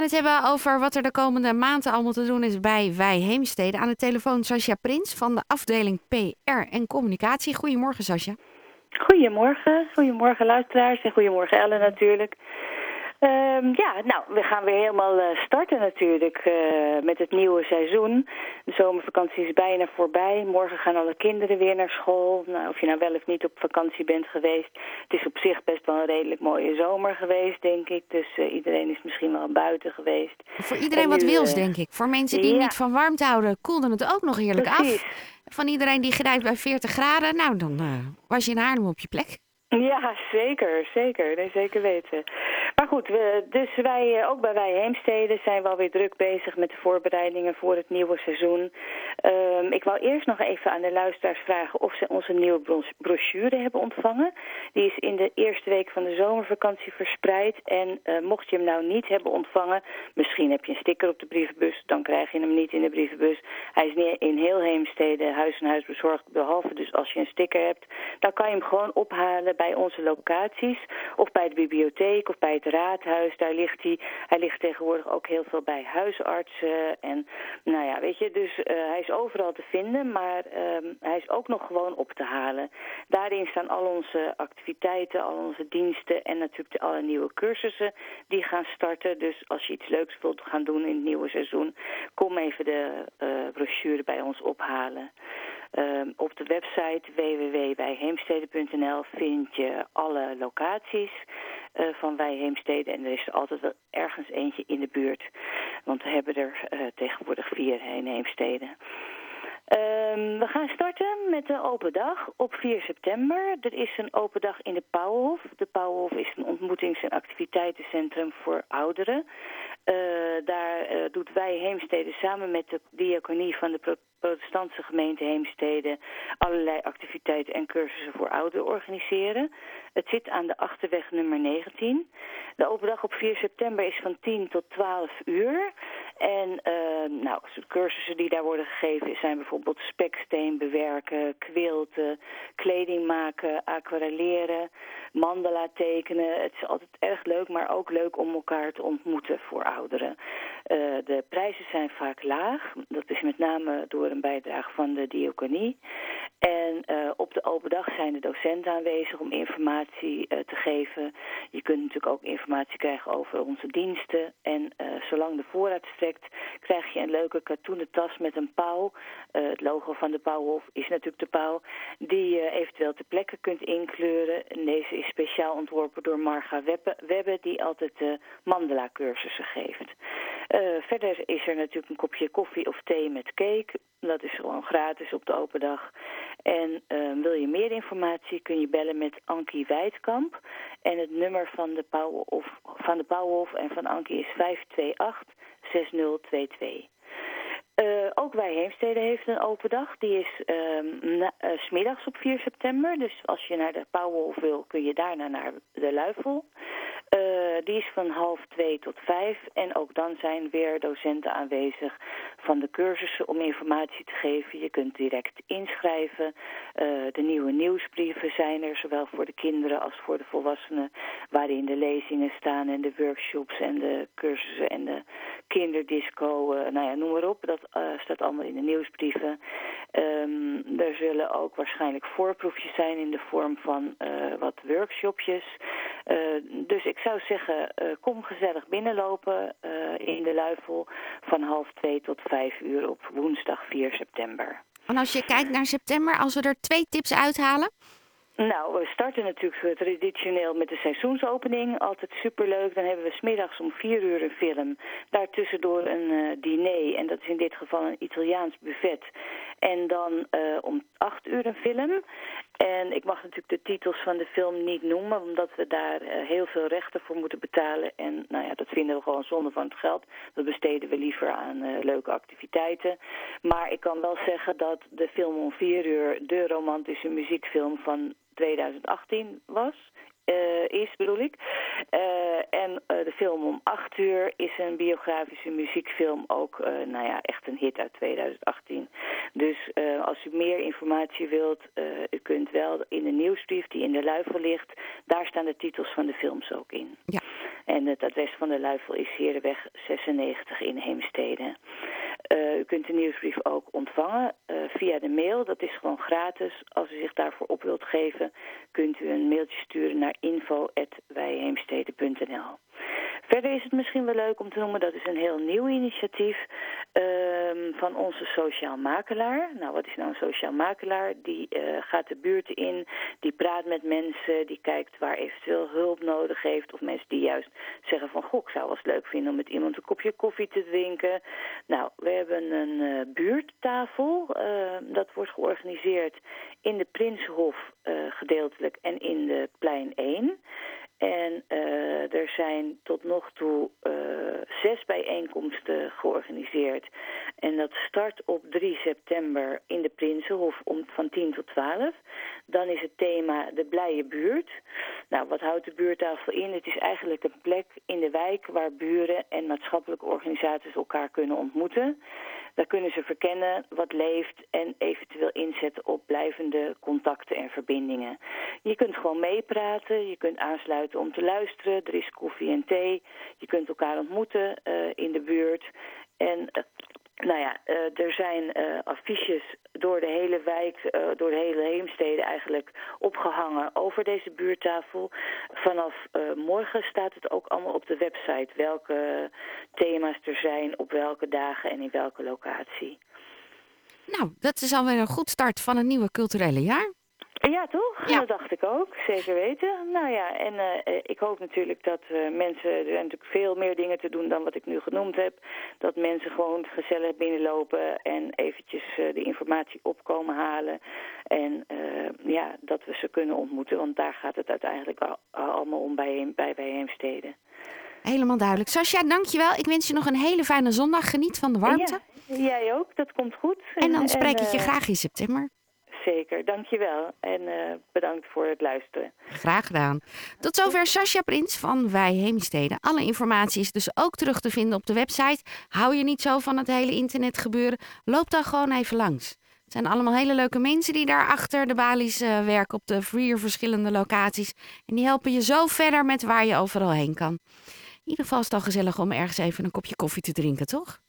gaan het hebben over wat er de komende maanden allemaal te doen is bij Wij Heemstede. Aan de telefoon Sascha Prins van de afdeling PR en Communicatie. Goedemorgen Sascha. Goedemorgen, goedemorgen luisteraars en goedemorgen Ellen natuurlijk. Um, ja, nou, we gaan weer helemaal uh, starten natuurlijk uh, met het nieuwe seizoen. De zomervakantie is bijna voorbij. Morgen gaan alle kinderen weer naar school. Nou, of je nou wel of niet op vakantie bent geweest. Het is op zich best wel een redelijk mooie zomer geweest, denk ik. Dus uh, iedereen is misschien wel buiten geweest. Voor iedereen wat wils, denk ik. Voor mensen die ja. niet van warmte houden, koelde het ook nog heerlijk Precies. af. Van iedereen die gedijt bij 40 graden, nou, dan was je in Haarlem op je plek. Ja, zeker, zeker. Nee, zeker weten. Maar goed, dus wij, ook bij Wij Heemstede zijn we alweer druk bezig met de voorbereidingen voor het nieuwe seizoen. Um, ik wou eerst nog even aan de luisteraars vragen of ze onze nieuwe brochure hebben ontvangen. Die is in de eerste week van de zomervakantie verspreid. En uh, mocht je hem nou niet hebben ontvangen, misschien heb je een sticker op de brievenbus, dan krijg je hem niet in de brievenbus. Hij is in heel Heemstede huis en huis bezorgd, behalve dus als je een sticker hebt. Dan kan je hem gewoon ophalen bij onze locaties of bij de bibliotheek of bij het raadhuis. Daar ligt hij. Hij ligt tegenwoordig ook heel veel bij huisartsen. En nou ja, weet je, dus uh, hij is overal te vinden, maar um, hij is ook nog gewoon op te halen. Daarin staan al onze activiteiten, al onze diensten en natuurlijk alle nieuwe cursussen die gaan starten. Dus als je iets leuks wilt gaan doen in het nieuwe seizoen, kom even de uh, brochure bij ons ophalen. Um, op de website www.bijheemstede.nl vind je alle locaties uh, van Wij Heemstede. En er is er altijd wel ergens eentje in de buurt. Want we hebben er uh, tegenwoordig vier in Heemstede. Um, we gaan starten met de open dag op 4 september. Er is een open dag in de Pauwhof. De Pauwhof is een ontmoetings- en activiteitencentrum voor ouderen. Uh, daar uh, doet Wij Heemstede samen met de diaconie van de protestantse gemeente Heemstede allerlei activiteiten en cursussen voor ouderen organiseren. Het zit aan de Achterweg nummer 19. De open dag op 4 september is van 10 tot 12 uur. En uh, nou, cursussen die daar worden gegeven zijn bijvoorbeeld speksteen bewerken, quilten, kleding maken, aquarelleren, mandala tekenen. Het is altijd erg leuk, maar ook leuk om elkaar te ontmoeten voor ouderen. Uh, de prijzen zijn vaak laag. Dat is met name door een bijdrage van de diaconie. En uh, op de open dag zijn de docenten aanwezig om informatie uh, te geven. Je kunt natuurlijk ook informatie krijgen over onze diensten. En zolang de voorraad strekt, krijg je een leuke katoenen tas met een pauw. het logo van de Pauwhof is natuurlijk de pauw. Die je eventueel ter plekke kunt inkleuren. En deze is speciaal ontworpen door Marga Webbe, Webbe die altijd de mandala cursussen geeft. Verder is er natuurlijk een kopje koffie of thee met cake. Dat is gewoon gratis op de open dag. En uh, wil je meer informatie kun je bellen met Ankie Wijdkamp. En het nummer van de Pauwhof, van de en van Ankie is 528 6022. Uh, ook wij Heemstede heeft een open dag. Die is uh, smiddags op 4 september. Dus als je naar de Pauwhof wil, kun je daarna naar de Luifel. Uh, die is van half twee tot vijf. En ook dan zijn weer docenten aanwezig van de cursussen om informatie te geven. Je kunt direct inschrijven. Uh, de nieuwe nieuwsbrieven zijn er, zowel voor de kinderen als voor de volwassenen. Waarin de lezingen staan en de workshops en de cursussen en de kinderdisco. Uh, nou ja, noem maar op. Dat staat allemaal in de nieuwsbrieven. Um, er zullen ook waarschijnlijk voorproefjes zijn in de vorm van wat workshopjes. Dus ik zou zeggen, uh, kom gezellig binnenlopen uh, in de Luifel van half twee tot vijf uur op woensdag 4 september. En als je kijkt naar september, als we er twee tips uithalen? Nou, we starten natuurlijk traditioneel met de seizoensopening. Altijd superleuk. Dan hebben we smiddags om vier uur een film. Daartussendoor een uh, diner. En dat is in dit geval een Italiaans buffet. En dan uh, om acht uur een film. En ik mag natuurlijk de titels van de film niet noemen, omdat we daar uh, heel veel rechten voor moeten betalen. En nou ja, dat vinden we gewoon zonde van het geld. Dat besteden we liever aan uh, leuke activiteiten. Maar ik kan wel zeggen dat de film om vier uur de romantische muziekfilm van 2018 was. Uh, is, bedoel ik. En de film om 8 uur is een biografische muziekfilm, ook nou ja, echt een hit uit 2018. Dus als u meer informatie wilt, u kunt wel in de nieuwsbrief die in de luifel ligt, daar staan de titels van de films ook in. Ja. En het adres van de luifel is Herenweg 96 in Heemstede. Uh, u kunt de nieuwsbrief ook ontvangen via de mail. Dat is gewoon gratis. Als u zich daarvoor op wilt geven, kunt u een mailtje sturen naar info.wijheemstede.nl. Verder is het misschien wel leuk om te noemen, dat is een heel nieuw initiatief uh, van onze sociaal makelaar. Nou, wat is nou een sociaal makelaar? Die uh, gaat de buurten in, die praat met mensen, die kijkt waar eventueel hulp nodig heeft. Of mensen die juist zeggen van, goh, ik zou wel eens leuk vinden om met iemand een kopje koffie te drinken. Nou, we hebben een uh, buurttafel. Uh, dat wordt georganiseerd in de Prinsenhof gedeeltelijk en in de Plein 1. En uh, er zijn tot nog toe uh, zes bijeenkomsten georganiseerd. En dat start op 3 september in de Prinsenhof om, van 10 tot 12. Dan is het thema de blije buurt. Nou, wat houdt de buurttafel in? Het is eigenlijk een plek in de wijk waar buren en maatschappelijke organisaties elkaar kunnen ontmoeten. Daar kunnen ze verkennen wat leeft en eventueel inzetten op blijvende contacten en verbindingen. Je kunt gewoon meepraten, je kunt aansluiten om te luisteren. Er is koffie en thee. Je kunt elkaar ontmoeten uh, in de buurt. En uh, nou ja, uh, er zijn affiches door de hele wijk, door de hele Heemstede eigenlijk opgehangen over deze buurttafel. Vanaf morgen staat het ook allemaal op de website welke thema's er zijn, op welke dagen en in welke locatie. Nou, dat is alweer een goed start van een nieuwe culturele jaar. Ja, toch? Ja. Dat dacht ik ook. Zeker weten. Nou ja, en uh, ik hoop natuurlijk dat uh, mensen... Er zijn natuurlijk veel meer dingen te doen dan wat ik nu genoemd heb. Dat mensen gewoon gezellig binnenlopen en eventjes uh, de informatie opkomen halen. En ja, dat we ze kunnen ontmoeten. Want daar gaat het uiteindelijk al, allemaal om bij, bij, bij Heemstede. Helemaal duidelijk. Sascha, dankjewel. Ik wens je nog een hele fijne zondag. Geniet van de warmte. Ja, jij ook. Dat komt goed. En dan spreek en, ik je graag in september. Zeker, dankjewel. En uh, bedankt voor het luisteren. Graag gedaan. Tot zover Sascha Prins van Wij Heemstede. Alle informatie is dus ook terug te vinden op de website. Hou je niet zo van het hele internet gebeuren? Loop dan gewoon even langs. Het zijn allemaal hele leuke mensen die daar achter de balies uh, werken op de vier verschillende locaties. En die helpen je zo verder met waar je overal heen kan. In ieder geval is het al gezellig om ergens even een kopje koffie te drinken, toch?